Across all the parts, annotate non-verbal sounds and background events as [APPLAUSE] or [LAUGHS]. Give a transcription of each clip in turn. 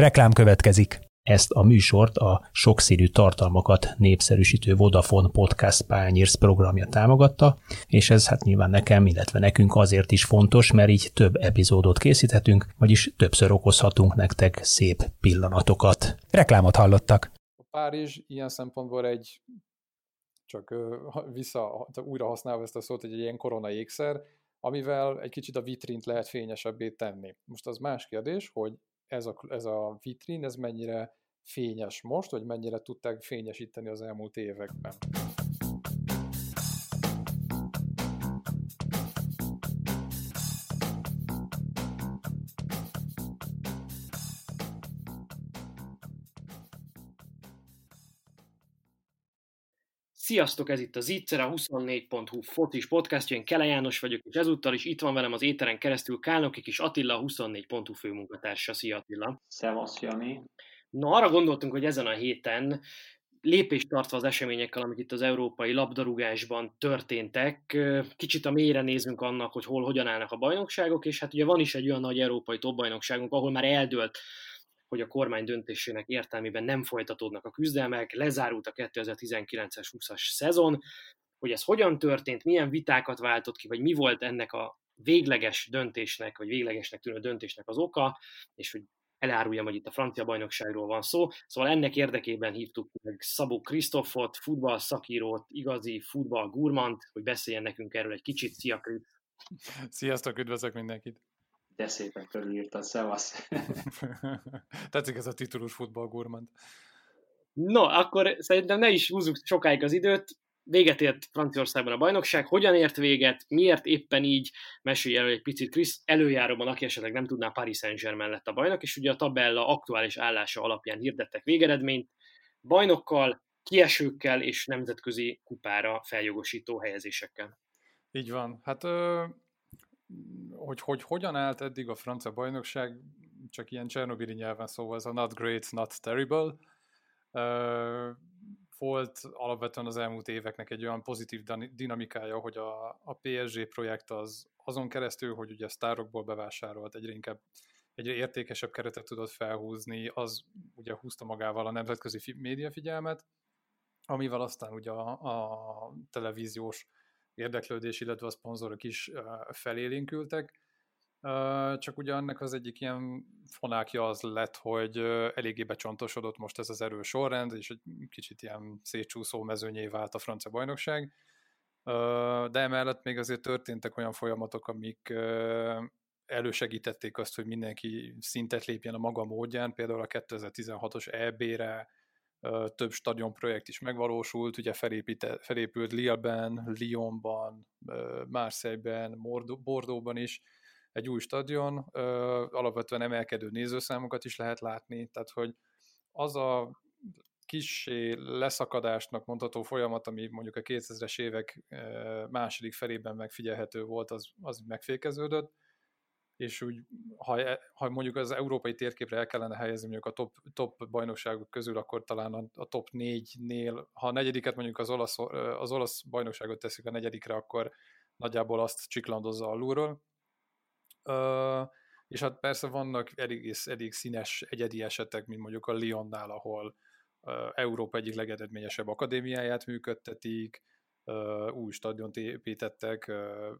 Reklám következik. Ezt a műsort a sokszínű tartalmakat népszerűsítő Vodafone Podcast Pányérsz programja támogatta, és ez hát nyilván nekem, illetve nekünk azért is fontos, mert így több epizódot készíthetünk, vagyis többször okozhatunk nektek szép pillanatokat. Reklámot hallottak. A Párizs ilyen szempontból egy, csak vissza, újra használva ezt a szót, egy ilyen korona ékszer, amivel egy kicsit a vitrint lehet fényesebbé tenni. Most az más kérdés, hogy ez a, ez a vitrin, ez mennyire fényes most, vagy mennyire tudták fényesíteni az elmúlt években. Sziasztok, ez itt az Zicser, a 24.hu focis podcastja, én Kele János vagyok, és ezúttal is itt van velem az éteren keresztül Kálnoki és Attila, a 24.hu főmunkatársa. Szia Attila! Szevasz, Jani! No, arra gondoltunk, hogy ezen a héten lépést tartva az eseményekkel, amik itt az európai labdarúgásban történtek, kicsit a mélyre nézünk annak, hogy hol, hogyan állnak a bajnokságok, és hát ugye van is egy olyan nagy európai topbajnokságunk, ahol már eldőlt hogy a kormány döntésének értelmében nem folytatódnak a küzdelmek, lezárult a 2019-es 20-as szezon, hogy ez hogyan történt, milyen vitákat váltott ki, vagy mi volt ennek a végleges döntésnek, vagy véglegesnek tűnő döntésnek az oka, és hogy eláruljam, hogy itt a francia bajnokságról van szó. Szóval ennek érdekében hívtuk meg Szabó Krisztofot, futball igazi futball gurmant, hogy beszéljen nekünk erről egy kicsit. Szia, Krisz! Sziasztok, üdvözlök mindenkit! De szépen körülírtad, szevasz! [LAUGHS] Tetszik ez a titulus futballgurmand. No, akkor szerintem ne is húzzuk sokáig az időt. Véget ért Franciaországban a bajnokság. Hogyan ért véget? Miért éppen így? Mesélj elő egy picit, Krisz. Előjáróban, aki esetleg nem tudná, Paris Saint-Germain lett a bajnok, és ugye a tabella aktuális állása alapján hirdettek végeredményt. Bajnokkal, kiesőkkel és nemzetközi kupára feljogosító helyezésekkel. Így van. Hát hogy, hogy hogyan állt eddig a francia bajnokság, csak ilyen Csernobili nyelven szóval ez a not great, not terrible. Volt alapvetően az elmúlt éveknek egy olyan pozitív dinamikája, hogy a, a PSG projekt az azon keresztül, hogy ugye sztárokból bevásárolt egyre inkább egyre értékesebb keretet tudott felhúzni, az ugye húzta magával a nemzetközi médiafigyelmet, amivel aztán ugye a, a televíziós érdeklődés, illetve a szponzorok is felélénkültek. Csak ugye annak az egyik ilyen fonákja az lett, hogy eléggé becsontosodott most ez az erős sorrend, és egy kicsit ilyen szétcsúszó mezőnyé vált a francia bajnokság. De emellett még azért történtek olyan folyamatok, amik elősegítették azt, hogy mindenki szintet lépjen a maga módján, például a 2016-os EB-re több stadionprojekt is megvalósult, ugye felépült Lille-ben, Lyonban, Marseille-ben, Bordeauxban is egy új stadion, alapvetően emelkedő nézőszámokat is lehet látni, tehát hogy az a kissé leszakadásnak mondható folyamat, ami mondjuk a 2000-es évek második felében megfigyelhető volt, az, az megfékeződött, és úgy, ha, e, ha mondjuk az európai térképre el kellene helyezni mondjuk a top, top bajnokságok közül, akkor talán a, a top négynél, ha a negyediket mondjuk az olasz, az olasz bajnokságot teszik a negyedikre, akkor nagyjából azt csiklandozza alulról. Uh, és hát persze vannak elég, elég színes egyedi esetek, mint mondjuk a Lyonnál, ahol Európa egyik legeredményesebb akadémiáját működtetik, új stadiont építettek,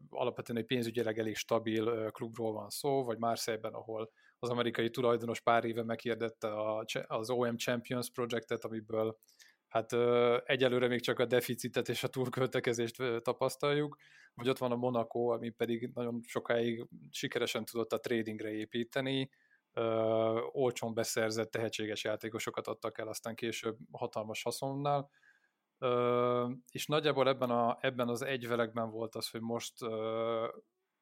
alapvetően egy pénzügyileg elég stabil klubról van szó, vagy Marseille-ben, ahol az amerikai tulajdonos pár éve meghirdette az OM Champions projektet, amiből hát egyelőre még csak a deficitet és a túlköltekezést tapasztaljuk, vagy ott van a Monaco, ami pedig nagyon sokáig sikeresen tudott a tradingre építeni, olcsón beszerzett tehetséges játékosokat adtak el, aztán később hatalmas haszonnal, és nagyjából ebben, a, ebben az egyvelekben volt az, hogy most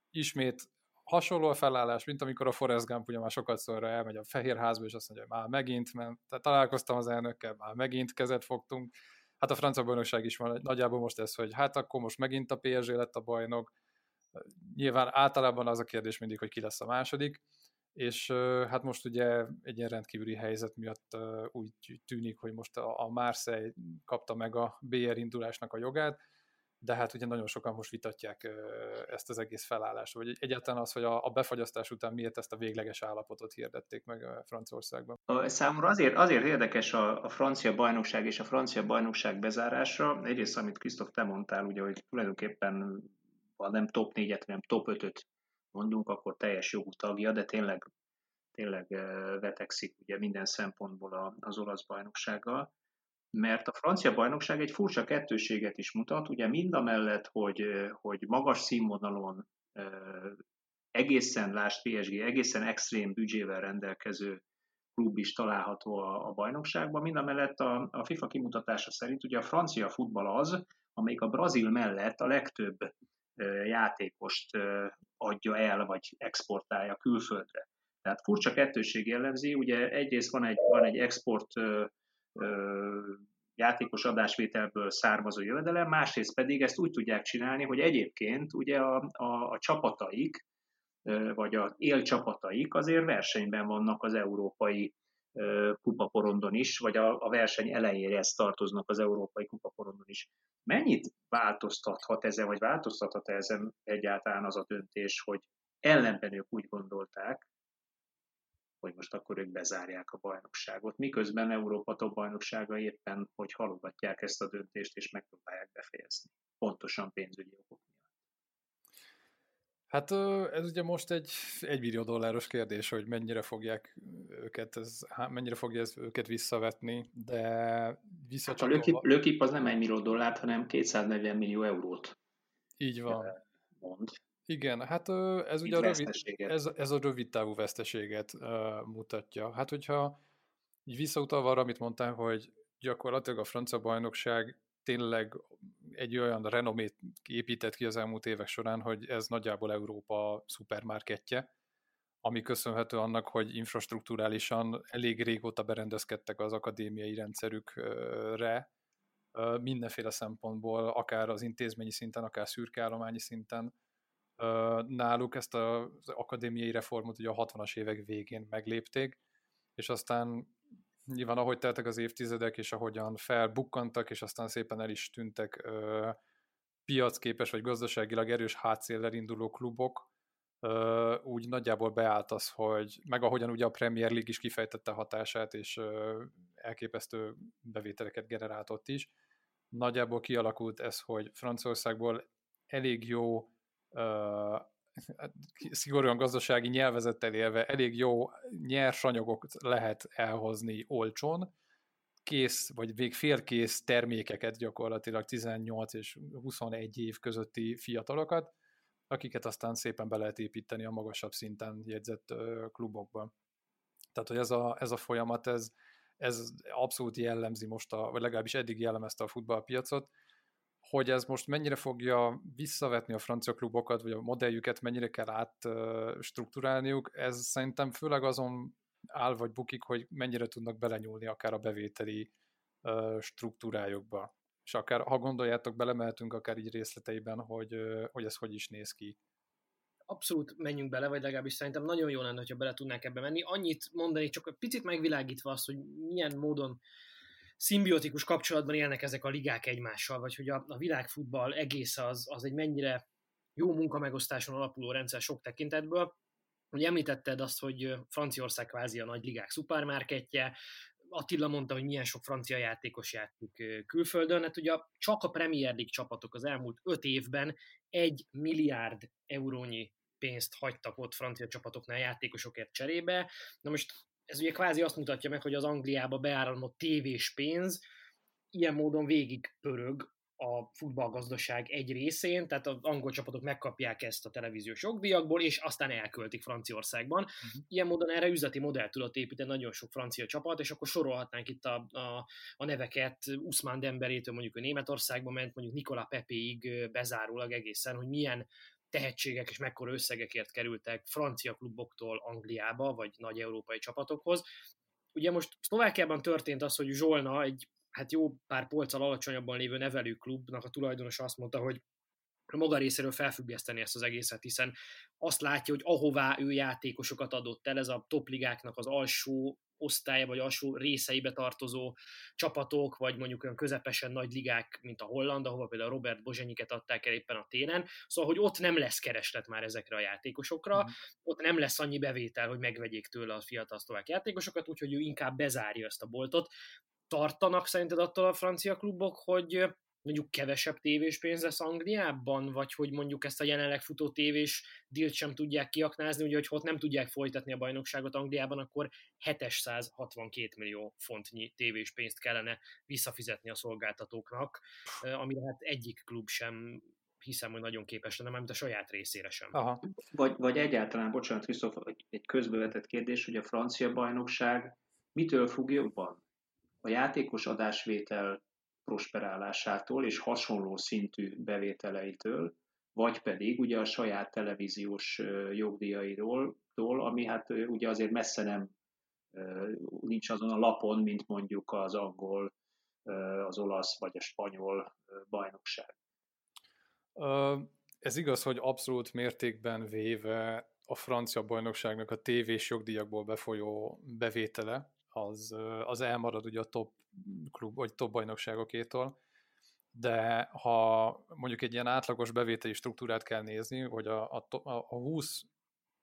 ismét hasonló a felállás, mint amikor a Forrest Gump ugye már sokat szorra elmegy a Fehérházba, és azt mondja, hogy már megint, mert tehát találkoztam az elnökkel, már megint kezet fogtunk. Hát a francia bajnokság is van nagyjából most ez, hogy hát akkor most megint a PSG lett a bajnok. Nyilván általában az a kérdés mindig, hogy ki lesz a második és hát most ugye egy ilyen rendkívüli helyzet miatt úgy tűnik, hogy most a Marseille kapta meg a BR indulásnak a jogát, de hát ugye nagyon sokan most vitatják ezt az egész felállást, vagy egyáltalán az, hogy a, a befagyasztás után miért ezt a végleges állapotot hirdették meg Franciaországban. Számomra azért, azért érdekes a, a francia bajnokság és a francia bajnokság bezárása. Egyrészt, amit Krisztof, te mondtál, ugye, hogy tulajdonképpen ha nem top 4-et, hanem top 5-öt mondunk, akkor teljes jogú tagja, de tényleg, tényleg vetekszik ugye minden szempontból az olasz bajnoksággal. Mert a francia bajnokság egy furcsa kettőséget is mutat, ugye mind a mellett, hogy, hogy magas színvonalon egészen, lást PSG, egészen extrém büdzsével rendelkező klub is található a, a bajnokságban, mind a mellett a, a FIFA kimutatása szerint ugye a francia futball az, amelyik a brazil mellett a legtöbb játékost adja el, vagy exportálja külföldre. Tehát furcsa kettőség jellemzi, ugye egyrészt van egy, van egy export játékos adásvételből származó jövedelem, másrészt pedig ezt úgy tudják csinálni, hogy egyébként ugye a, a, a csapataik, vagy a élcsapataik azért versenyben vannak az európai kupaporondon is, vagy a, a verseny elejéhez tartoznak az európai kupaporondon is. Mennyit változtathat ezen, vagy változtathat ezen egyáltalán az a döntés, hogy ellenben ők úgy gondolták, hogy most akkor ők bezárják a bajnokságot, miközben Európa top bajnoksága éppen, hogy halogatják ezt a döntést, és megpróbálják befejezni. Pontosan pénzügyi okok. Hát ez ugye most egy [LAUGHS] 1 millió dolláros kérdés, hogy mennyire fogják őket, ez, mennyire fogja ez őket visszavetni, de visszacsatolva... Hát a lökip, lökip az nem 1 millió dollárt, hanem 240 millió eurót. Így van. Mond. Igen, hát ez ugye a rövid, ez, ez a rövid távú veszteséget uh, mutatja. Hát hogyha így visszautalva arra, amit mondtál, hogy gyakorlatilag a francia bajnokság tényleg egy olyan renomét épített ki az elmúlt évek során, hogy ez nagyjából Európa szupermarketje, ami köszönhető annak, hogy infrastruktúrálisan elég régóta berendezkedtek az akadémiai rendszerükre, mindenféle szempontból, akár az intézményi szinten, akár szürkeállományi szinten, náluk ezt az akadémiai reformot ugye a 60-as évek végén meglépték, és aztán nyilván ahogy teltek az évtizedek, és ahogyan felbukkantak, és aztán szépen el is tűntek ö, piacképes vagy gazdaságilag erős hátszéllel induló klubok, ö, úgy nagyjából beállt az, hogy meg ahogyan ugye a Premier League is kifejtette hatását, és ö, elképesztő bevételeket generált ott is, nagyjából kialakult ez, hogy Franciaországból elég jó szigorúan gazdasági nyelvezettel élve elég jó nyersanyagokat lehet elhozni olcsón, kész, vagy még félkész termékeket gyakorlatilag 18 és 21 év közötti fiatalokat, akiket aztán szépen be lehet építeni a magasabb szinten jegyzett klubokban. Tehát, hogy ez a, ez a folyamat, ez, ez abszolút jellemzi most, a, vagy legalábbis eddig jellemezte a futballpiacot, hogy ez most mennyire fogja visszavetni a francia klubokat, vagy a modelljüket mennyire kell átstruktúrálniuk, ez szerintem főleg azon áll vagy bukik, hogy mennyire tudnak belenyúlni akár a bevételi struktúrájukba. És akár, ha gondoljátok, belemehetünk akár így részleteiben, hogy, hogy ez hogy is néz ki. Abszolút menjünk bele, vagy legalábbis szerintem nagyon jó lenne, hogyha bele tudnánk ebbe menni. Annyit mondani, csak picit megvilágítva azt, hogy milyen módon szimbiotikus kapcsolatban élnek ezek a ligák egymással, vagy hogy a, a világfutball egész az, az egy mennyire jó munkamegosztáson alapuló rendszer sok tekintetből. Ugye említetted azt, hogy Franciaország kvázi a nagy ligák szupermarketje, Attila mondta, hogy milyen sok francia játékos játszik külföldön, hát ugye csak a Premier League csapatok az elmúlt öt évben egy milliárd eurónyi pénzt hagytak ott francia csapatoknál játékosokért cserébe. Na most ez ugye kvázi azt mutatja meg, hogy az Angliába beáramlott tévés pénz ilyen módon végig pörög a futballgazdaság egy részén, tehát az angol csapatok megkapják ezt a televíziós jogdíjakból, és aztán elköltik Franciaországban. Uh-huh. Ilyen módon erre üzleti modell tudott építeni nagyon sok francia csapat, és akkor sorolhatnánk itt a, a, a neveket Usman Demberétől mondjuk a Németországban ment, mondjuk Nikola Pepéig bezárólag egészen, hogy milyen tehetségek és mekkora összegekért kerültek francia kluboktól Angliába, vagy nagy európai csapatokhoz. Ugye most Szlovákiában történt az, hogy Zsolna egy hát jó pár polccal alacsonyabban lévő nevelőklubnak a tulajdonosa azt mondta, hogy a maga részéről felfüggeszteni ezt az egészet, hiszen azt látja, hogy ahová ő játékosokat adott el, ez a topligáknak az alsó osztály vagy alsó részeibe tartozó csapatok, vagy mondjuk olyan közepesen nagy ligák, mint a Holland, ahova például Robert Bozsenyiket adták el éppen a téren, szóval, hogy ott nem lesz kereslet már ezekre a játékosokra, mm. ott nem lesz annyi bevétel, hogy megvegyék tőle a fiatal szlovák játékosokat, úgyhogy ő inkább bezárja ezt a boltot. Tartanak szerinted attól a francia klubok, hogy mondjuk kevesebb tévés pénz lesz Angliában, vagy hogy mondjuk ezt a jelenleg futó tévés dílt sem tudják kiaknázni, ugye, hogy ott nem tudják folytatni a bajnokságot Angliában, akkor 762 millió fontnyi tévés pénzt kellene visszafizetni a szolgáltatóknak, amire hát egyik klub sem hiszem, hogy nagyon képes lenne, mint a saját részére sem. Aha. Vagy, vagy egyáltalán, bocsánat, Krisztof, egy közbevetett kérdés, hogy a francia bajnokság mitől függ jobban? A játékos adásvétel prosperálásától és hasonló szintű bevételeitől, vagy pedig ugye a saját televíziós jogdíjairól, ami hát ugye azért messze nem nincs azon a lapon, mint mondjuk az angol, az olasz vagy a spanyol bajnokság. Ez igaz, hogy abszolút mértékben véve a francia bajnokságnak a tévés jogdíjakból befolyó bevétele, az, az elmarad ugye a top klub, vagy top bajnokságokétól, de ha mondjuk egy ilyen átlagos bevételi struktúrát kell nézni, hogy a, a, a 20,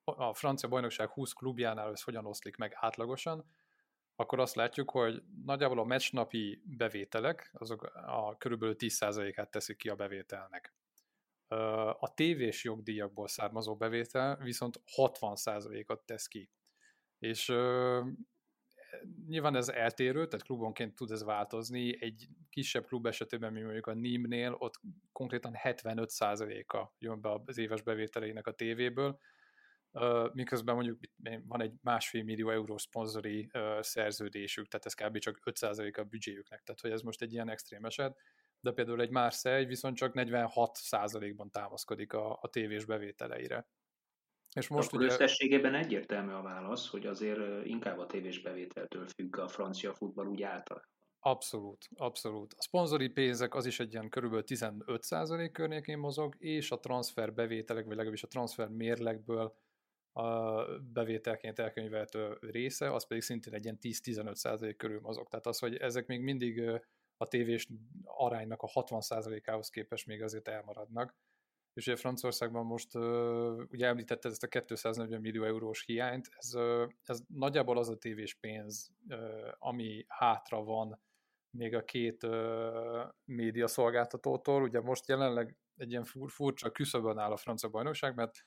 a francia bajnokság 20 klubjánál ez hogyan oszlik meg átlagosan, akkor azt látjuk, hogy nagyjából a meccsnapi bevételek, azok a körülbelül 10%-át teszik ki a bevételnek. A tévés jogdíjakból származó bevétel viszont 60%-ot tesz ki. És nyilván ez eltérő, tehát klubonként tud ez változni. Egy kisebb klub esetében, mint mondjuk a Nimnél, ott konkrétan 75%-a jön be az éves bevételeinek a tévéből, miközben mondjuk van egy másfél millió eurós szponzori szerződésük, tehát ez kb. csak 5% a büdzséjüknek, tehát hogy ez most egy ilyen extrém eset, de például egy Marseille viszont csak 46%-ban támaszkodik a, a tévés bevételeire. És most Akkor ugye... összességében egyértelmű a válasz, hogy azért inkább a tévés bevételtől függ a francia futball úgy általában. Abszolút, abszolút. A szponzori pénzek az is egy ilyen körülbelül 15% környékén mozog, és a transfer bevételek, vagy legalábbis a transfer mérlekből a bevételként elkönyvelhető része, az pedig szintén egy ilyen 10-15% körül mozog. Tehát az, hogy ezek még mindig a tévés aránynak a 60%-ához képest még azért elmaradnak és ugye Franciaországban most ugye említetted ezt a 240 millió eurós hiányt, ez, ez nagyjából az a tévés pénz, ami hátra van még a két média szolgáltatótól. Ugye most jelenleg egy ilyen fur, furcsa küszöbön áll a francia bajnokság, mert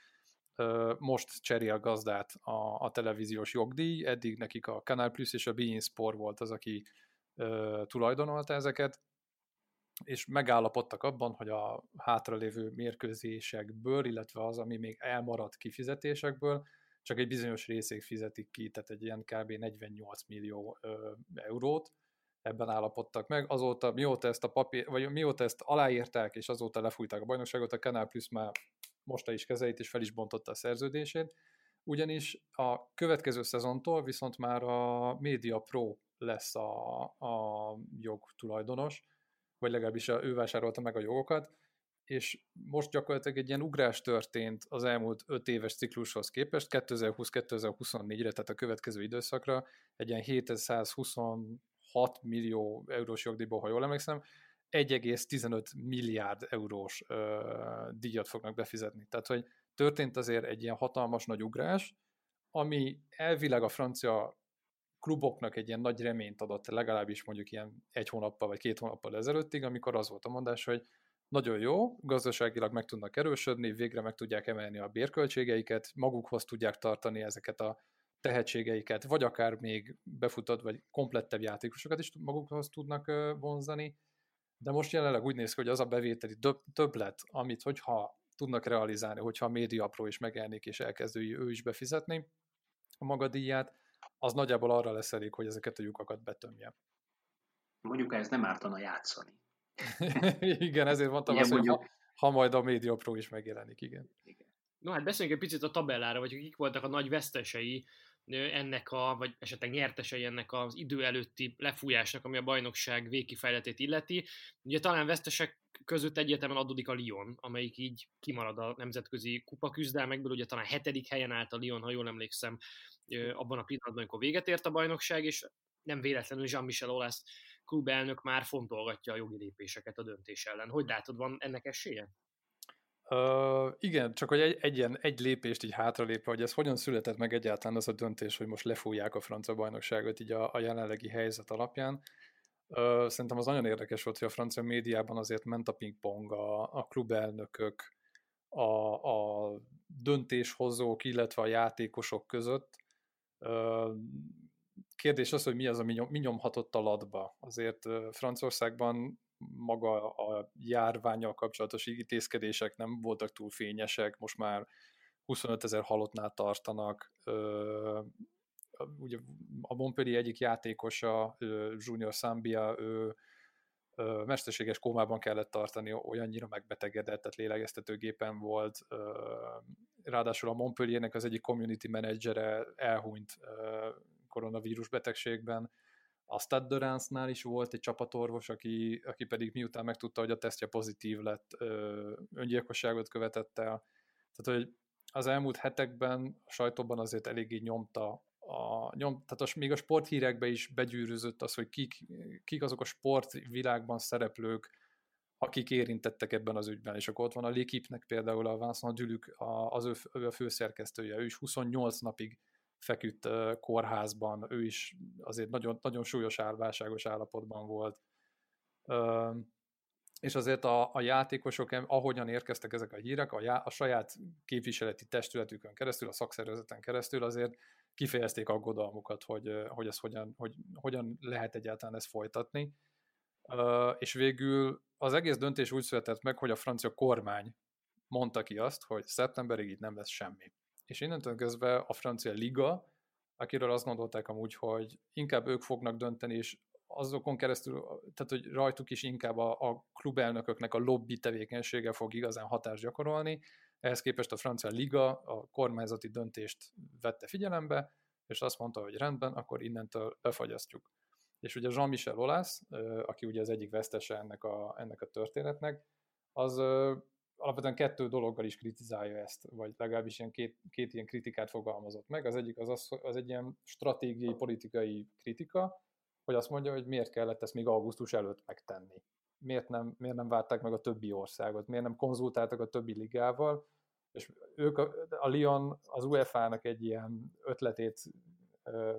most cserél gazdát a, a televíziós jogdíj, eddig nekik a Canal Plus és a Bein Sport volt az, aki tulajdonolta ezeket, és megállapodtak abban, hogy a hátralévő mérkőzésekből, illetve az, ami még elmaradt kifizetésekből, csak egy bizonyos részét fizetik ki, tehát egy ilyen kb. 48 millió ö, eurót, ebben állapodtak meg. Azóta, mióta ezt a papír, vagy mióta ezt aláírták, és azóta lefújták a bajnokságot, a Canal Plus már mosta is kezeit, és fel is bontotta a szerződését, ugyanis a következő szezontól viszont már a Media Pro lesz a, a jogtulajdonos, vagy legalábbis ő vásárolta meg a jogokat, és most gyakorlatilag egy ilyen ugrás történt az elmúlt 5 éves ciklushoz képest, 2020-2024-re, tehát a következő időszakra, egy ilyen 726 millió eurós jogdíjból, ha jól emlékszem, 1,15 milliárd eurós ö, díjat fognak befizetni. Tehát, hogy történt azért egy ilyen hatalmas nagy ugrás, ami elvileg a francia kluboknak egy ilyen nagy reményt adott, legalábbis mondjuk ilyen egy hónappal vagy két hónappal ezelőttig, amikor az volt a mondás, hogy nagyon jó, gazdaságilag meg tudnak erősödni, végre meg tudják emelni a bérköltségeiket, magukhoz tudják tartani ezeket a tehetségeiket, vagy akár még befutott, vagy komplettebb játékosokat is magukhoz tudnak vonzani, de most jelenleg úgy néz ki, hogy az a bevételi többlet, amit hogyha tudnak realizálni, hogyha a média pro is megelnék és elkezdői ő is befizetni a maga díját, az nagyjából arra lesz elég, hogy ezeket a lyukakat betömje. Mondjuk ez nem ártana játszani. [LAUGHS] igen, ezért mondtam igen, azt, mondjuk... hogy ha, ha majd a Media Pro is megjelenik, igen. igen. No hát beszéljünk egy picit a tabellára, vagy kik voltak a nagy vesztesei ennek a, vagy esetleg nyertesei ennek az idő előtti lefújásnak, ami a bajnokság végkifejletét illeti. Ugye talán vesztesek között egyértelműen adódik a Lyon, amelyik így kimarad a nemzetközi kupa küzdelmekből, ugye talán hetedik helyen állt a Lyon, ha jól emlékszem, abban a pillanatban, amikor véget ért a bajnokság, és nem véletlenül Jean-Michel Olasz klubelnök már fontolgatja a jogi lépéseket a döntés ellen. Hogy látod, van ennek esélye? Igen, csak hogy egy, egy, ilyen, egy lépést így hátralépve, hogy ez hogyan született meg egyáltalán az a döntés, hogy most lefújják a francia bajnokságot így a, a jelenlegi helyzet alapján. Uh, szerintem az nagyon érdekes volt, hogy a francia médiában azért ment a pingpong, a, a klubelnökök, a, a döntéshozók, illetve a játékosok között. Uh, kérdés az, hogy mi az, ami nyom, mi nyomhatott a latba. Azért Franciaországban maga a járványjal kapcsolatos intézkedések nem voltak túl fényesek, most már 25 ezer halottnál tartanak. Ugye a Montpellier egyik játékosa, Junior Sambia, ő mesterséges kómában kellett tartani, olyannyira megbetegedett, tehát lélegeztetőgépen volt. Ráadásul a Montpelliernek az egyik community menedzsere elhunyt koronavírus betegségben. A de is volt egy csapatorvos, aki, aki pedig miután megtudta, hogy a tesztje pozitív lett, öngyilkosságot követett el. Tehát, hogy az elmúlt hetekben a sajtóban azért eléggé nyomta a, nyom, tehát az, még a sporthírekbe is begyűrűzött az, hogy kik, kik azok a sportvilágban szereplők, akik érintettek ebben az ügyben, és akkor ott van a Lékipnek például a Vincent Dülük, az ő, ő a főszerkesztője, ő is 28 napig feküdt kórházban, ő is azért nagyon, nagyon súlyos álválságos állapotban volt. És azért a, a játékosok, ahogyan érkeztek ezek a hírek, a, já, a saját képviseleti testületükön keresztül, a szakszervezeten keresztül azért kifejezték aggodalmukat, hogy, hogy ez hogyan, hogy, hogyan lehet egyáltalán ezt folytatni. És végül az egész döntés úgy született meg, hogy a francia kormány mondta ki azt, hogy szeptemberig itt nem lesz semmi. És innentől kezdve a francia liga, akiről azt gondolták amúgy, hogy inkább ők fognak dönteni, és azokon keresztül, tehát hogy rajtuk is inkább a, a klubelnököknek a lobby tevékenysége fog igazán hatást gyakorolni, ehhez képest a francia liga a kormányzati döntést vette figyelembe, és azt mondta, hogy rendben, akkor innentől befagyasztjuk. És ugye Jean-Michel Olász, aki ugye az egyik vesztese ennek a, ennek a történetnek, az alapvetően kettő dologgal is kritizálja ezt, vagy legalábbis ilyen két, két ilyen kritikát fogalmazott meg. Az egyik az, az, az egy ilyen stratégiai, politikai kritika, hogy azt mondja, hogy miért kellett ezt még augusztus előtt megtenni. Miért nem, miért nem várták meg a többi országot, miért nem konzultáltak a többi ligával, és ők, a, a Lyon az UEFA-nak egy ilyen ötletét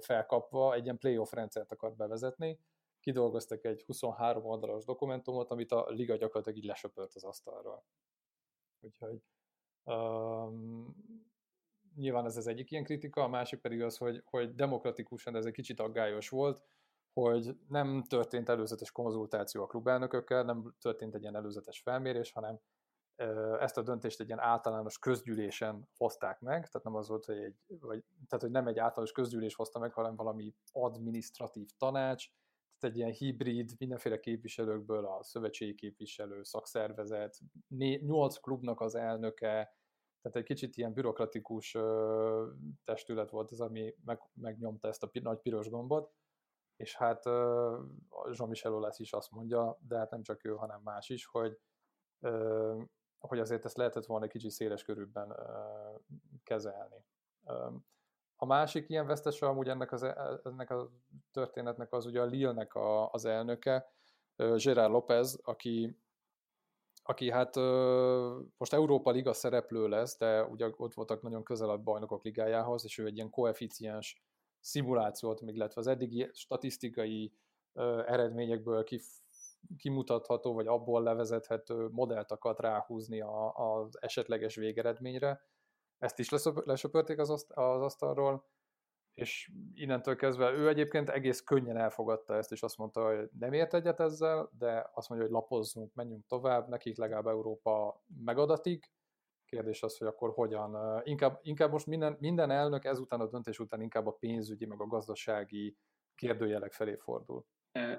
felkapva egy ilyen playoff rendszert akart bevezetni, kidolgoztak egy 23 oldalas dokumentumot, amit a liga gyakorlatilag így lesöpört az asztalról. Úgyhogy um, nyilván ez az egyik ilyen kritika, a másik pedig az, hogy, hogy demokratikusan ez egy kicsit aggályos volt, hogy nem történt előzetes konzultáció a klubelnökökkel, nem történt egy ilyen előzetes felmérés, hanem ezt a döntést egy ilyen általános közgyűlésen hozták meg, tehát nem az volt, hogy egy, vagy, tehát hogy nem egy általános közgyűlés hozta meg, hanem valami administratív tanács, egy ilyen hibrid, mindenféle képviselőkből a szövetségi képviselő, szakszervezet, nyolc klubnak az elnöke, tehát egy kicsit ilyen bürokratikus ö, testület volt az, ami meg, megnyomta ezt a nagy piros gombot, és hát Jean-Michel lesz is azt mondja, de hát nem csak ő, hanem más is, hogy ö, hogy azért ezt lehetett volna egy kicsit széles körülben ö, kezelni. Ö, a másik ilyen vesztese amúgy ennek, az, e, ennek a történetnek az ugye a Lille-nek a, az elnöke, Gerard López, aki, aki hát most Európa Liga szereplő lesz, de ugye ott voltak nagyon közel a bajnokok ligájához, és ő egy ilyen koeficiens szimulációt, még illetve az eddigi statisztikai eredményekből kif, kimutatható, vagy abból levezethető modellt akart ráhúzni az esetleges végeredményre, ezt is lesöpörték az, aszt- asztalról, és innentől kezdve ő egyébként egész könnyen elfogadta ezt, és azt mondta, hogy nem ért egyet ezzel, de azt mondja, hogy lapozzunk, menjünk tovább, nekik legalább Európa megadatik. Kérdés az, hogy akkor hogyan. Inkább, inkább most minden, minden elnök ezután a döntés után inkább a pénzügyi, meg a gazdasági kérdőjelek felé fordul.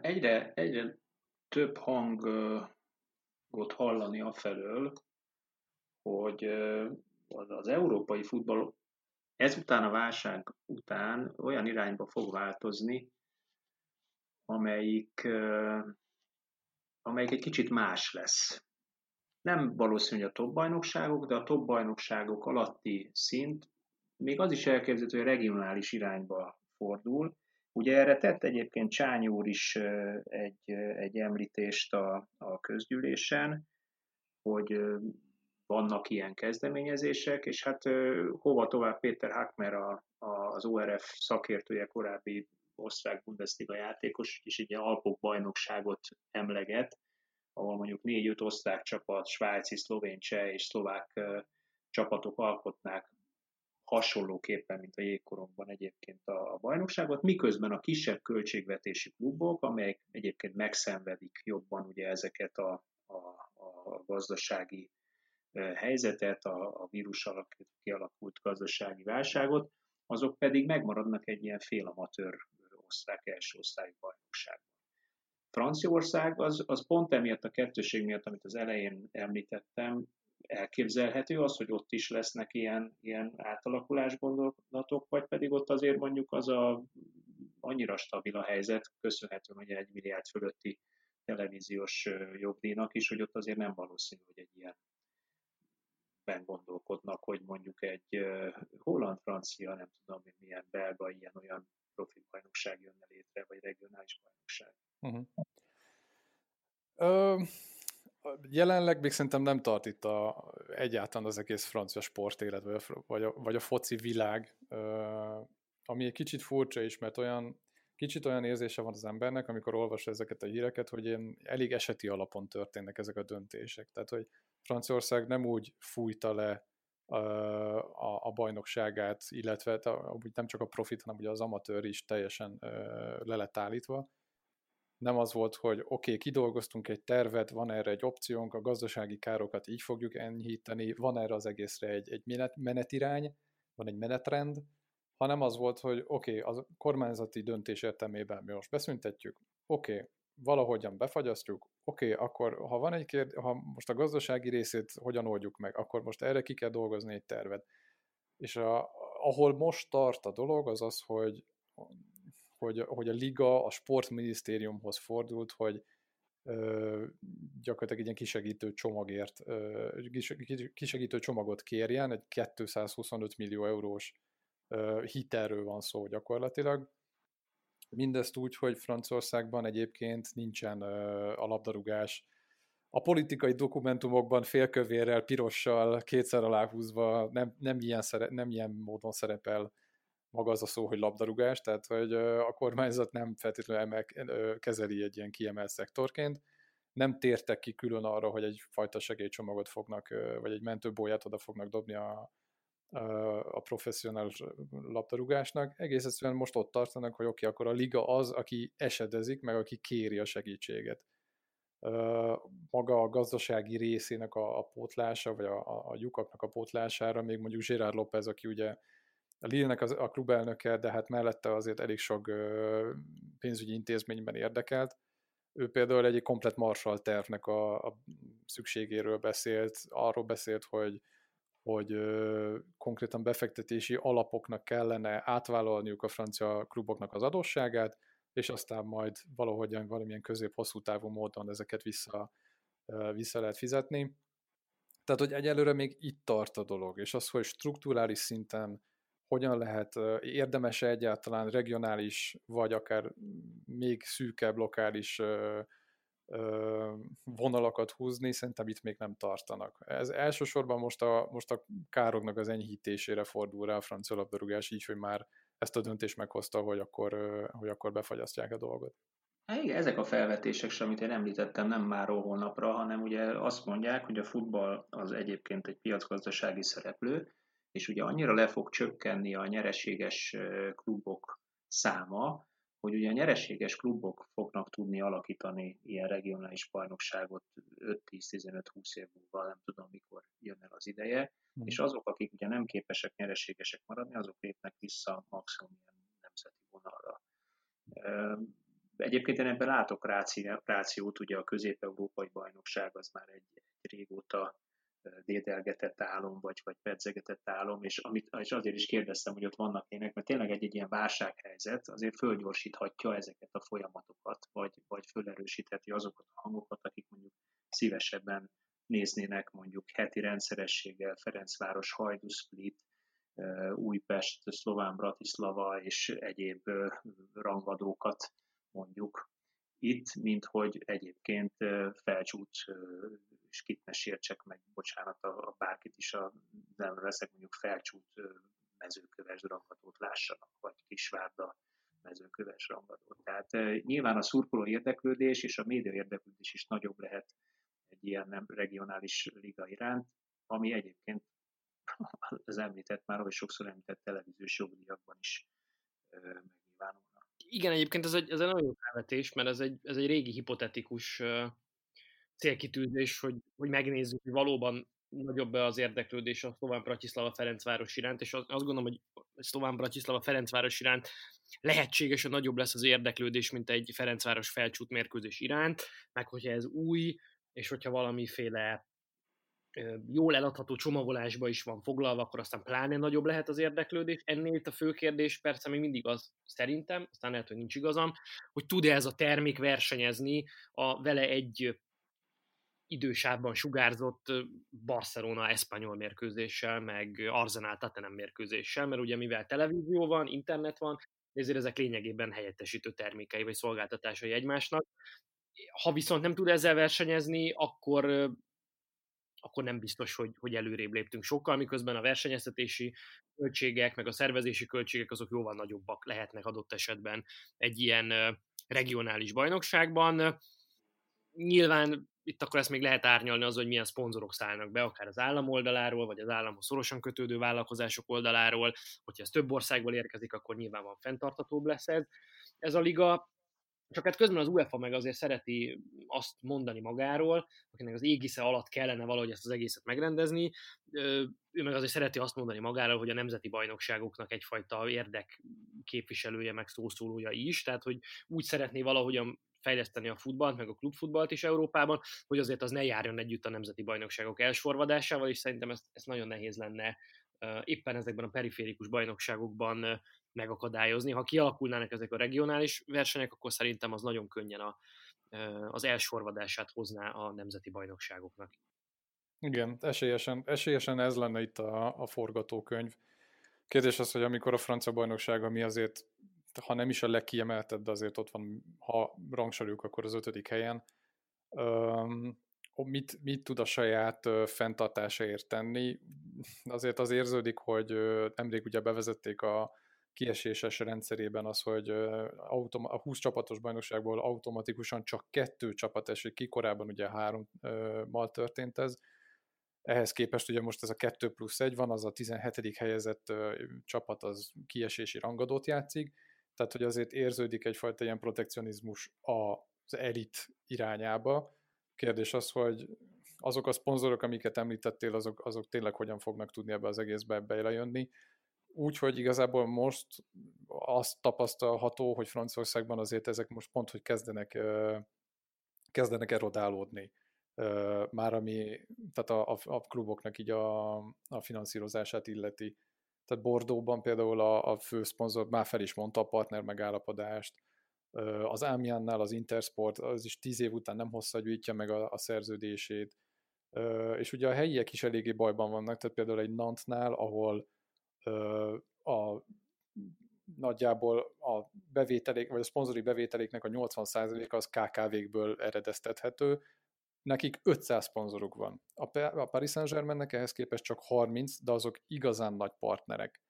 Egyre, egyre több hangot hallani afelől, hogy az európai futball ezután a válság után olyan irányba fog változni, amelyik, amelyik egy kicsit más lesz. Nem valószínű a top bajnokságok, de a top bajnokságok alatti szint még az is elképzelhető, hogy a regionális irányba fordul. Ugye erre tett egyébként Csány úr is egy, egy említést a, a közgyűlésen, hogy vannak ilyen kezdeményezések, és hát hova tovább Péter Hackmer a, a, az ORF szakértője, korábbi osztrák Bundesliga játékos, és egy Alpok bajnokságot emleget, ahol mondjuk négy-öt osztrák csapat, svájci, szlovén, cseh és szlovák csapatok alkotnák hasonlóképpen, mint a jégkoromban egyébként a, a bajnokságot, miközben a kisebb költségvetési klubok, amelyek egyébként megszenvedik jobban ugye ezeket a, a, a gazdasági helyzetet, a, a vírus alatt kialakult gazdasági válságot, azok pedig megmaradnak egy ilyen félamatőr osztrák első osztályú bajnokságban. Franciaország az, az pont emiatt a kettőség miatt, amit az elején említettem, elképzelhető az, hogy ott is lesznek ilyen, ilyen átalakulás gondolatok, vagy pedig ott azért mondjuk az a annyira stabil a helyzet, köszönhetően hogy egy milliárd fölötti televíziós jogdíjnak is, hogy ott azért nem valószínű, hogy egy ilyen ben gondolkodnak, hogy mondjuk egy holland-francia, nem tudom, milyen belga, ilyen-olyan profi bajnokság jönne létre, vagy regionális bajnokság. Uh-huh. Ö, jelenleg még szerintem nem tart itt a, egyáltalán az egész francia sportélet, vagy a, vagy a, vagy a foci világ, ö, ami egy kicsit furcsa is, mert olyan kicsit olyan érzése van az embernek, amikor olvas ezeket a híreket, hogy ilyen elég eseti alapon történnek ezek a döntések. Tehát, hogy Franciaország nem úgy fújta le a, a, bajnokságát, illetve amúgy nem csak a profit, hanem ugye az amatőr is teljesen le lett állítva. Nem az volt, hogy oké, okay, kidolgoztunk egy tervet, van erre egy opciónk, a gazdasági károkat így fogjuk enyhíteni, van erre az egészre egy, egy menet, menetirány, van egy menetrend, hanem az volt, hogy oké, okay, a kormányzati döntés értelmében mi most beszüntetjük, oké, okay, valahogyan befagyasztjuk, oké, okay, akkor ha van egy kérdés, ha most a gazdasági részét hogyan oldjuk meg, akkor most erre ki kell dolgozni egy tervet. És a, ahol most tart a dolog, az az, hogy, hogy, hogy a liga a sportminisztériumhoz fordult, hogy ö, gyakorlatilag egy ilyen kisegítő csomagért, ö, kisegítő csomagot kérjen, egy 225 millió eurós ö, hitelről van szó gyakorlatilag, Mindezt úgy, hogy Franciaországban egyébként nincsen a labdarúgás. A politikai dokumentumokban félkövérrel, pirossal, kétszer aláhúzva nem, nem, ilyen, szere, nem ilyen módon szerepel maga az a szó, hogy labdarúgás, tehát hogy a kormányzat nem feltétlenül emel, kezeli egy ilyen kiemelt szektorként. Nem tértek ki külön arra, hogy egyfajta segélycsomagot fognak, vagy egy mentőbóját oda fognak dobni a, a professzionális labdarúgásnak. Egész egyszerűen most ott tartanak, hogy oké, okay, akkor a liga az, aki esedezik, meg aki kéri a segítséget. Maga a gazdasági részének a, a pótlása, vagy a, a, a lyukaknak a pótlására, még mondjuk Gerard López, aki ugye a Lille-nek az, a klubelnöke, de hát mellette azért elég sok pénzügyi intézményben érdekelt. Ő például egy komplet Marshall tervnek a, a szükségéről beszélt, arról beszélt, hogy hogy konkrétan befektetési alapoknak kellene átvállalniuk a francia kluboknak az adósságát, és aztán majd valahogyan valamilyen közép-hosszú távú módon ezeket vissza, ö, vissza lehet fizetni. Tehát, hogy egyelőre még itt tart a dolog, és az, hogy strukturális szinten hogyan lehet, érdemes-e egyáltalán regionális, vagy akár még szűkebb lokális vonalakat húzni, szerintem itt még nem tartanak. Ez elsősorban most a, most a károknak az enyhítésére fordul rá a francia labdarúgás, így, hogy már ezt a döntést meghozta, hogy akkor, hogy akkor befagyasztják a dolgot. Hát igen, ezek a felvetések amit én említettem, nem már holnapra, hanem ugye azt mondják, hogy a futball az egyébként egy piacgazdasági szereplő, és ugye annyira le fog csökkenni a nyereséges klubok száma, hogy ugye a nyereséges klubok fognak tudni alakítani ilyen regionális bajnokságot 5-10-15-20 év múlva, nem tudom mikor jön el az ideje, mm. és azok, akik ugye nem képesek nyereségesek maradni, azok lépnek vissza maximum ilyen nemzeti vonalra. Egyébként én ebben látok rációt, ugye a közép-európai bajnokság az már egy, egy régóta dédelgetett álom, vagy, vagy pedzegetett álom, és, amit, és azért is kérdeztem, hogy ott vannak ének, mert tényleg egy, egy ilyen válsághelyzet azért fölgyorsíthatja ezeket a folyamatokat, vagy, vagy fölerősítheti azokat a hangokat, akik mondjuk szívesebben néznének mondjuk heti rendszerességgel Ferencváros, Hajdú Split, Újpest, Szlován Bratislava és egyéb rangadókat mondjuk itt, mint hogy egyébként felcsút, és kit ne sértsek meg, bocsánat, a, bárkit is a, nem veszek mondjuk felcsút mezőköves rangadót lássanak, vagy kisvárda mezőköves rangadót. Tehát nyilván a szurkoló érdeklődés és a média érdeklődés is nagyobb lehet egy ilyen nem regionális liga iránt, ami egyébként [LAUGHS] az említett, már ahogy sokszor említett televíziós jogdíjakban is megnyilvánulnak. Igen, egyébként ez egy, ez egy nagyon jó felvetés, mert ez egy, ez egy régi hipotetikus célkitűzés, hogy, hogy megnézzük, hogy valóban nagyobb az érdeklődés a Szlován Bratislava Ferencváros iránt, és azt gondolom, hogy Szlován Bratislava Ferencváros iránt lehetséges, hogy nagyobb lesz az érdeklődés, mint egy Ferencváros felcsút mérkőzés iránt, meg hogyha ez új, és hogyha valamiféle jól eladható csomagolásba is van foglalva, akkor aztán pláne nagyobb lehet az érdeklődés. Ennél itt a fő kérdés persze még mindig az szerintem, aztán lehet, hogy nincs igazam, hogy tud-e ez a termék versenyezni a vele egy idősávban sugárzott Barcelona eszpanyol mérkőzéssel, meg Arsenal Tottenham mérkőzéssel, mert ugye mivel televízió van, internet van, ezért ezek lényegében helyettesítő termékei vagy szolgáltatásai egymásnak. Ha viszont nem tud ezzel versenyezni, akkor akkor nem biztos, hogy, hogy előrébb léptünk sokkal, miközben a versenyeztetési költségek, meg a szervezési költségek azok jóval nagyobbak lehetnek adott esetben egy ilyen regionális bajnokságban. Nyilván itt akkor ezt még lehet árnyalni az, hogy milyen szponzorok szállnak be, akár az állam oldaláról, vagy az államhoz szorosan kötődő vállalkozások oldaláról. Hogyha ez több országból érkezik, akkor nyilván van fenntartatóbb lesz ez. Ez a liga, csak hát közben az UEFA meg azért szereti azt mondani magáról, akinek az égisze alatt kellene valahogy ezt az egészet megrendezni, ő meg azért szereti azt mondani magáról, hogy a nemzeti bajnokságoknak egyfajta érdek képviselője, meg szószólója is, tehát hogy úgy szeretné valahogyan fejleszteni a futballt, meg a klubfutballt is Európában, hogy azért az ne járjon együtt a nemzeti bajnokságok elsorvadásával, és szerintem ezt, ezt nagyon nehéz lenne éppen ezekben a periférikus bajnokságokban megakadályozni. Ha kialakulnának ezek a regionális versenyek, akkor szerintem az nagyon könnyen a, az elsorvadását hozná a nemzeti bajnokságoknak. Igen, esélyesen, esélyesen ez lenne itt a, a forgatókönyv. Kérdés az, hogy amikor a francia bajnoksága mi azért, ha nem is a legkiemeltebb, de azért ott van, ha rangsorjuk, akkor az ötödik helyen, um, mit, mit tud a saját fenntartásaért tenni. Azért az érződik, hogy nemrég ugye bevezették a kieséses rendszerében az, hogy a 20 csapatos bajnokságból automatikusan csak kettő csapat esik ki, korábban ugye hárommal történt ez. Ehhez képest ugye most ez a 2 plusz 1 van, az a 17. helyezett csapat az kiesési rangadót játszik, tehát hogy azért érződik egyfajta ilyen protekcionizmus az elit irányába. Kérdés az, hogy azok a szponzorok, amiket említettél, azok, azok tényleg hogyan fognak tudni ebbe az egészbe bejönni. Úgyhogy igazából most azt tapasztalható, hogy Franciaországban azért ezek most pont, hogy kezdenek, kezdenek erodálódni. Már ami, tehát a, a, a kluboknak így a, a finanszírozását illeti. Tehát Bordóban például a, a fő szponzor már fel is mondta a partner megállapodást, az Amiannál az Intersport, az is tíz év után nem hosszabbítja meg a, a szerződését, és ugye a helyiek is eléggé bajban vannak, tehát például egy Nantnál, ahol a nagyjából a bevételék, vagy a szponzori bevételéknek a 80%-a az KKV-kből eredeztethető, nekik 500 szponzoruk van. A Paris Saint-Germainnek ehhez képest csak 30, de azok igazán nagy partnerek.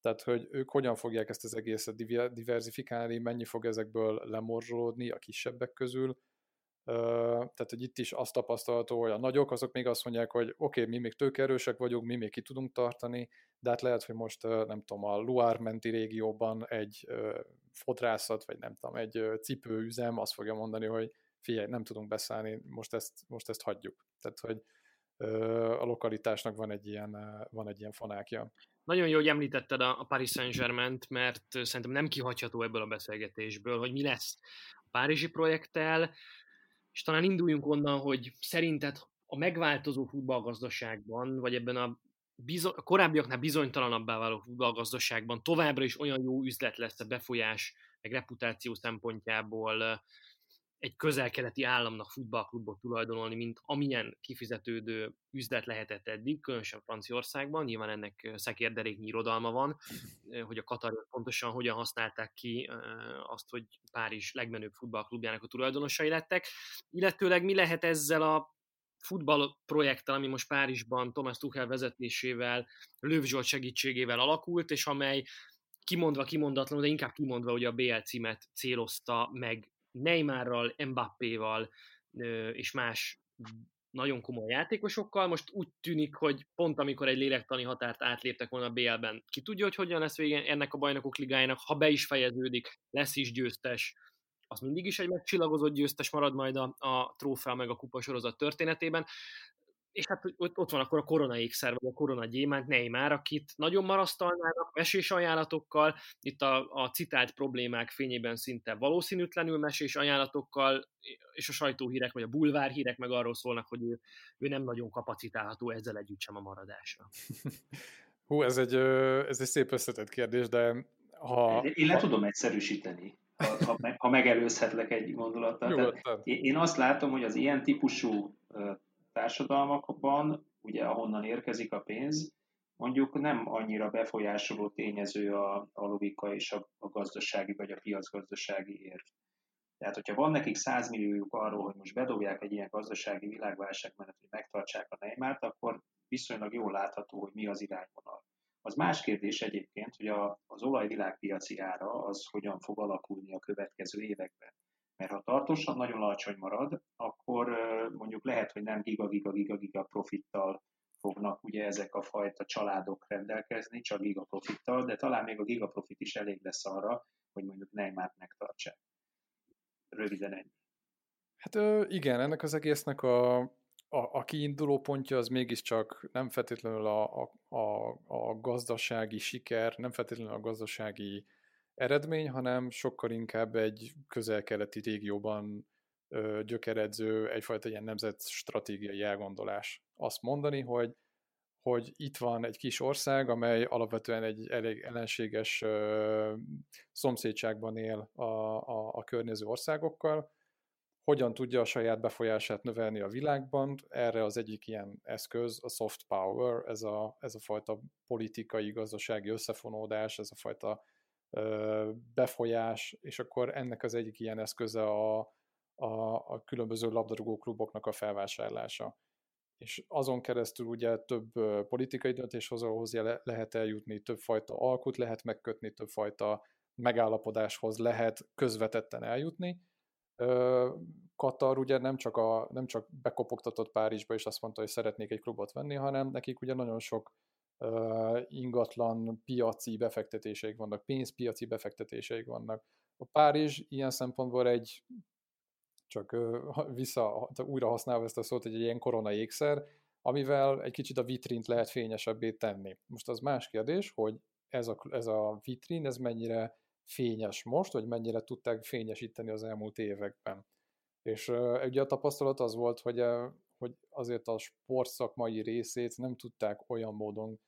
Tehát, hogy ők hogyan fogják ezt az egészet diversifikálni, mennyi fog ezekből lemorzsolódni a kisebbek közül, tehát, hogy itt is azt tapasztalható, hogy a nagyok azok még azt mondják, hogy oké, okay, mi még tőkerősek vagyunk, mi még ki tudunk tartani, de hát lehet, hogy most nem tudom, a Loire menti régióban egy fodrászat, vagy nem tudom, egy cipőüzem azt fogja mondani, hogy figyelj, nem tudunk beszállni, most ezt, most ezt hagyjuk. Tehát, hogy a lokalitásnak van egy ilyen, van egy ilyen fonákja. Nagyon jó, hogy említetted a Paris Saint-Germain-t, mert szerintem nem kihagyható ebből a beszélgetésből, hogy mi lesz a Párizsi projekttel, és talán induljunk onnan, hogy szerinted a megváltozó futballgazdaságban, vagy ebben a, bizo- a korábbiaknál bizonytalanabbá váló futballgazdaságban továbbra is olyan jó üzlet lesz a befolyás, meg reputáció szempontjából egy közelkeleti államnak futballklubot tulajdonolni, mint amilyen kifizetődő üzlet lehetett eddig, különösen Franciaországban. Nyilván ennek szekérderéknyi irodalma van, hogy a Katariak pontosan hogyan használták ki azt, hogy Párizs legmenőbb futballklubjának a tulajdonosai lettek. Illetőleg mi lehet ezzel a futball projekttel, ami most Párizsban Thomas Tuchel vezetésével, Löw Zsolt segítségével alakult, és amely kimondva kimondatlanul, de inkább kimondva, hogy a BL címet célozta meg Neymarral, Mbappéval és más nagyon komoly játékosokkal. Most úgy tűnik, hogy pont amikor egy lélektani határt átléptek volna a BL-ben, ki tudja, hogy hogyan lesz vége ennek a bajnokok ligájának, ha be is fejeződik, lesz is győztes, az mindig is egy megcsillagozott győztes marad majd a, a trófea meg a kupasorozat történetében és hát ott, ott van akkor a korona ékszer, vagy a korona gyémánt, Neymar, akit nagyon marasztalnának mesés ajánlatokkal, itt a, a citált problémák fényében szinte valószínűtlenül mesés ajánlatokkal, és a sajtóhírek, vagy a bulvárhírek meg arról szólnak, hogy ő, ő nem nagyon kapacitálható ezzel együtt sem a maradásra. [LAUGHS] Hú, ez egy, ez egy szép összetett kérdés, de ha... Én le ha... tudom egyszerűsíteni, ha, ha, ha megelőzhetlek egy gondolattal. én azt látom, hogy az ilyen típusú társadalmakban, ugye ahonnan érkezik a pénz, mondjuk nem annyira befolyásoló tényező a, a logika és a, a gazdasági vagy a piacgazdasági érv. Tehát, hogyha van nekik 100 milliójuk arról, hogy most bedobják egy ilyen gazdasági világválság mellett, hogy megtartsák a Neymart, akkor viszonylag jól látható, hogy mi az irányvonal. Az más kérdés egyébként, hogy a, az olajvilágpiaci ára az hogyan fog alakulni a következő években. Mert ha tartósan nagyon alacsony marad, akkor mondjuk lehet, hogy nem giga-giga-giga-giga profittal fognak ugye ezek a fajta családok rendelkezni, csak gigaprofittal, de talán még a gigaprofit is elég lesz arra, hogy mondjuk Neymart megtartsák. Röviden ennyi. Hát igen, ennek az egésznek a, a, a kiinduló pontja az mégiscsak nem feltétlenül a, a, a, a gazdasági siker, nem feltétlenül a gazdasági eredmény, hanem sokkal inkább egy közel-keleti régióban gyökeredző egyfajta ilyen nemzet stratégiai elgondolás. Azt mondani, hogy hogy itt van egy kis ország, amely alapvetően egy elég ellenséges ö, szomszédságban él a, a, a környező országokkal, hogyan tudja a saját befolyását növelni a világban. Erre az egyik ilyen eszköz a soft power, ez a, ez a fajta politikai, gazdasági összefonódás, ez a fajta befolyás, és akkor ennek az egyik ilyen eszköze a, a, a különböző labdarúgó kluboknak a felvásárlása. És azon keresztül ugye több politikai döntéshozóhoz lehet eljutni, többfajta alkut lehet megkötni, többfajta megállapodáshoz lehet közvetetten eljutni. Katar ugye nem csak, a, nem csak bekopogtatott Párizsba és azt mondta, hogy szeretnék egy klubot venni, hanem nekik ugye nagyon sok ingatlan piaci befektetéseik vannak, pénzpiaci befektetéseik vannak. A Párizs ilyen szempontból egy, csak vissza, újra használva ezt a szót, egy ilyen korona ékszer, amivel egy kicsit a vitrint lehet fényesebbé tenni. Most az más kérdés, hogy ez a, ez a vitrin, ez mennyire fényes most, vagy mennyire tudták fényesíteni az elmúlt években. És ugye a tapasztalat az volt, hogy, hogy azért a sportszakmai részét nem tudták olyan módon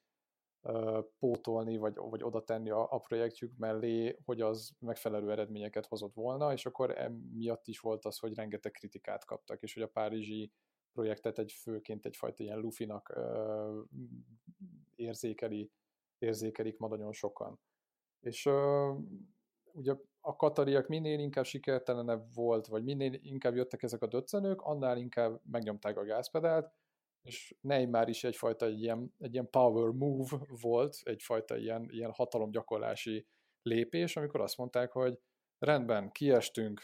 pótolni, vagy, vagy oda tenni a, a projektjük mellé, hogy az megfelelő eredményeket hozott volna, és akkor emiatt is volt az, hogy rengeteg kritikát kaptak, és hogy a párizsi projektet egy főként egyfajta ilyen lufinak ö, érzékeli, érzékelik ma nagyon sokan. És ö, ugye a katariak minél inkább sikertelenebb volt, vagy minél inkább jöttek ezek a döccenők, annál inkább megnyomták a gázpedált, és Neymar is egyfajta egy ilyen, egy ilyen power move volt, egyfajta ilyen, ilyen hatalomgyakorlási lépés, amikor azt mondták, hogy rendben, kiestünk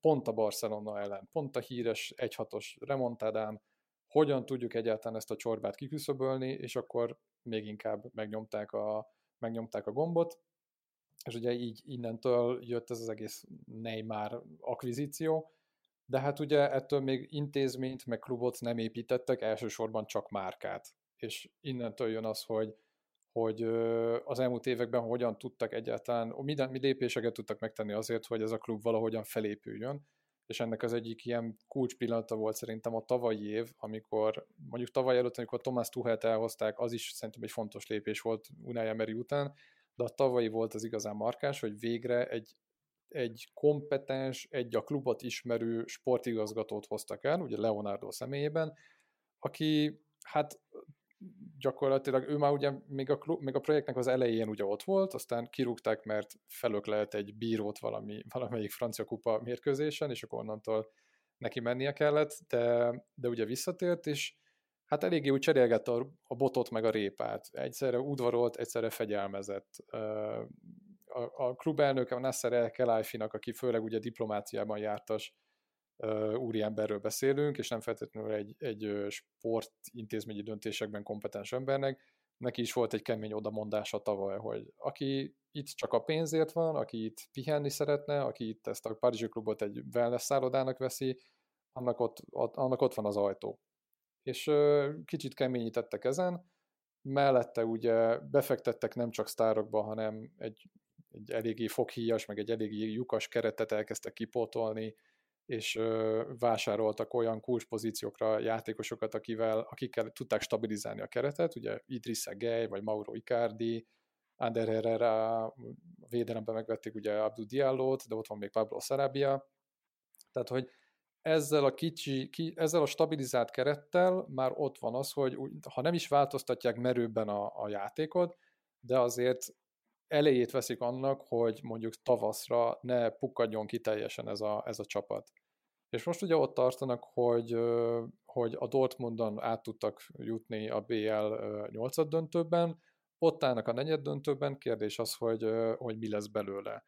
pont a Barcelona ellen, pont a híres 1-6-os remontádán, hogyan tudjuk egyáltalán ezt a csorbát kiküszöbölni, és akkor még inkább megnyomták a, megnyomták a gombot, és ugye így innentől jött ez az egész Neymar akvizíció, de hát ugye ettől még intézményt, meg klubot nem építettek, elsősorban csak márkát. És innentől jön az, hogy, hogy az elmúlt években hogyan tudtak egyáltalán, minden, mi lépéseket tudtak megtenni azért, hogy ez a klub valahogyan felépüljön, és ennek az egyik ilyen kulcs pillanata volt szerintem a tavalyi év, amikor mondjuk tavaly előtt, amikor Thomas Tuchelt elhozták, az is szerintem egy fontos lépés volt Unai Emery után, de a tavalyi volt az igazán markás, hogy végre egy egy kompetens, egy a klubot ismerő sportigazgatót hoztak el, ugye Leonardo személyében, aki hát gyakorlatilag ő már ugye még a, klub, még a projektnek az elején ugye ott volt, aztán kirúgták, mert felök lehet egy bírót valami, valamelyik francia kupa mérkőzésen, és akkor onnantól neki mennie kellett, de, de ugye visszatért, és hát eléggé úgy cserélgette a, a botot meg a répát. Egyszerre udvarolt, egyszerre fegyelmezett. A, a klubelnöke, a Nasser El Kelaifinak, aki főleg ugye diplomáciában jártas úriemberről beszélünk, és nem feltétlenül egy, egy sportintézményi döntésekben kompetens embernek, neki is volt egy kemény odamondása tavaly, hogy aki itt csak a pénzért van, aki itt pihenni szeretne, aki itt ezt a Párizsi klubot egy wellness szállodának veszi, annak ott, annak ott van az ajtó. És kicsit keményítettek ezen, mellette ugye befektettek nem csak sztárokba, hanem egy, egy eléggé foghíjas, meg egy eléggé lyukas keretet elkezdtek kipótolni, és vásároltak olyan kulcspozíciókra játékosokat, akivel, akikkel tudták stabilizálni a keretet, ugye Idrissa Gay, vagy Mauro Icardi, Ander Herrera, védelemben megvették ugye Abdul Diallo-t, de ott van még Pablo Sarabia, tehát hogy ezzel a kicsi, ki, ezzel a stabilizált kerettel már ott van az, hogy ha nem is változtatják merőbben a, a játékot, de azért elejét veszik annak, hogy mondjuk tavaszra ne pukkadjon ki teljesen ez a, ez a csapat. És most ugye ott tartanak, hogy, hogy a Dortmundon át tudtak jutni a BL 8 döntőben, ott állnak a negyed döntőben, kérdés az, hogy, hogy mi lesz belőle.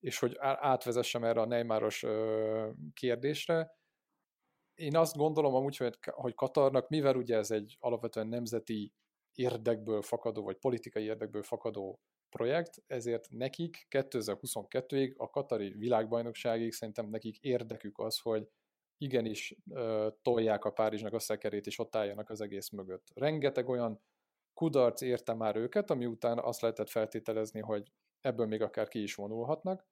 És hogy átvezessem erre a Neymaros kérdésre, én azt gondolom amúgy, hogy, hogy Katarnak, mivel ugye ez egy alapvetően nemzeti érdekből fakadó, vagy politikai érdekből fakadó projekt, ezért nekik 2022-ig, a Katari világbajnokságig szerintem nekik érdekük az, hogy igenis tolják a Párizsnak a szekerét, és ott álljanak az egész mögött. Rengeteg olyan kudarc érte már őket, ami után azt lehetett feltételezni, hogy ebből még akár ki is vonulhatnak,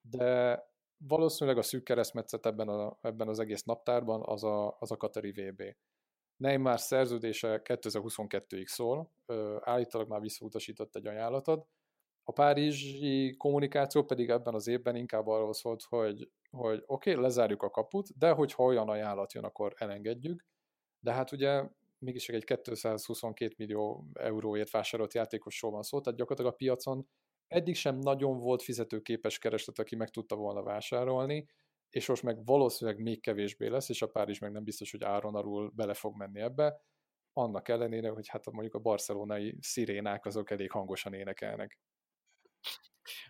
de valószínűleg a szűk keresztmetszet ebben, a, ebben az egész naptárban az a, az a Katari VB. Neymar szerződése 2022-ig szól, állítólag már visszautasított egy ajánlatot, a párizsi kommunikáció pedig ebben az évben inkább arról szólt, hogy, hogy oké, okay, lezárjuk a kaput, de hogyha olyan ajánlat jön, akkor elengedjük. De hát ugye mégis egy 222 millió euróért vásárolt játékosról van szó, tehát gyakorlatilag a piacon eddig sem nagyon volt fizetőképes kereslet, aki meg tudta volna vásárolni, és most meg valószínűleg még kevésbé lesz, és a Párizs meg nem biztos, hogy áron arul bele fog menni ebbe, annak ellenére, hogy hát mondjuk a barcelonai szirénák azok elég hangosan énekelnek.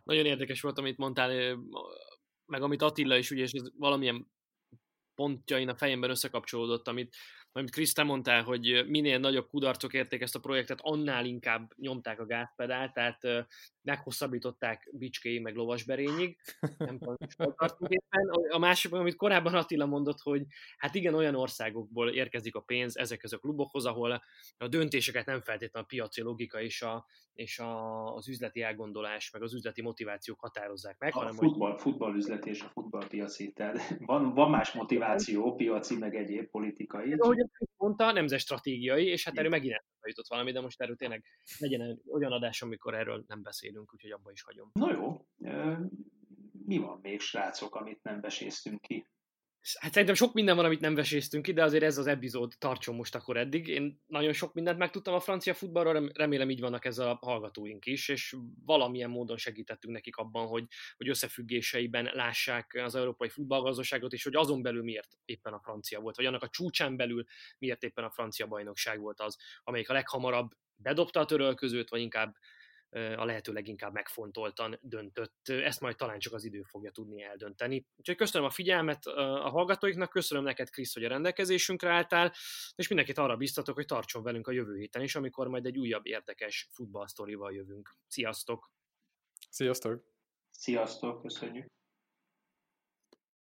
Nagyon érdekes volt, amit mondtál, meg amit Attila is, ugye, és ez valamilyen pontjain a fejemben összekapcsolódott, amit amit Krisz, te mondtál, hogy minél nagyobb kudarcok érték ezt a projektet, annál inkább nyomták a gázpedált, tehát meghosszabbították Bicskéig meg Lovasberényig. Nem tudom, éppen. A másik, amit korábban Attila mondott, hogy hát igen, olyan országokból érkezik a pénz ezekhez a klubokhoz, ahol a döntéseket nem feltétlenül a piaci logika és, a, és a, az üzleti elgondolás, meg az üzleti motivációk határozzák meg. A hanem, futball, hogy... futballüzlet és a futballpiaci, tehát van, van más motiváció, piaci, meg egyéb politikai. De, hogy mondta, nemzet stratégiai, és hát erről megint jutott valami, de most erről tényleg legyen olyan adás, amikor erről nem beszélünk, úgyhogy abba is hagyom. Na jó, mi van még, srácok, amit nem beséztünk ki? Hát szerintem sok minden van, amit nem veséztünk ki, de azért ez az epizód tartson most akkor eddig. Én nagyon sok mindent megtudtam a francia futballról, remélem így vannak ez a hallgatóink is, és valamilyen módon segítettünk nekik abban, hogy, hogy összefüggéseiben lássák az európai futballgazdaságot, és hogy azon belül miért éppen a francia volt, vagy annak a csúcsán belül miért éppen a francia bajnokság volt az, amelyik a leghamarabb bedobta a törölközőt, vagy inkább a lehető leginkább megfontoltan döntött. Ezt majd talán csak az idő fogja tudni eldönteni. Úgyhogy köszönöm a figyelmet a hallgatóiknak, köszönöm neked, Krisz, hogy a rendelkezésünkre álltál, és mindenkit arra biztatok, hogy tartson velünk a jövő héten is, amikor majd egy újabb érdekes futballsztorival jövünk. Sziasztok! Sziasztok! Sziasztok, köszönjük!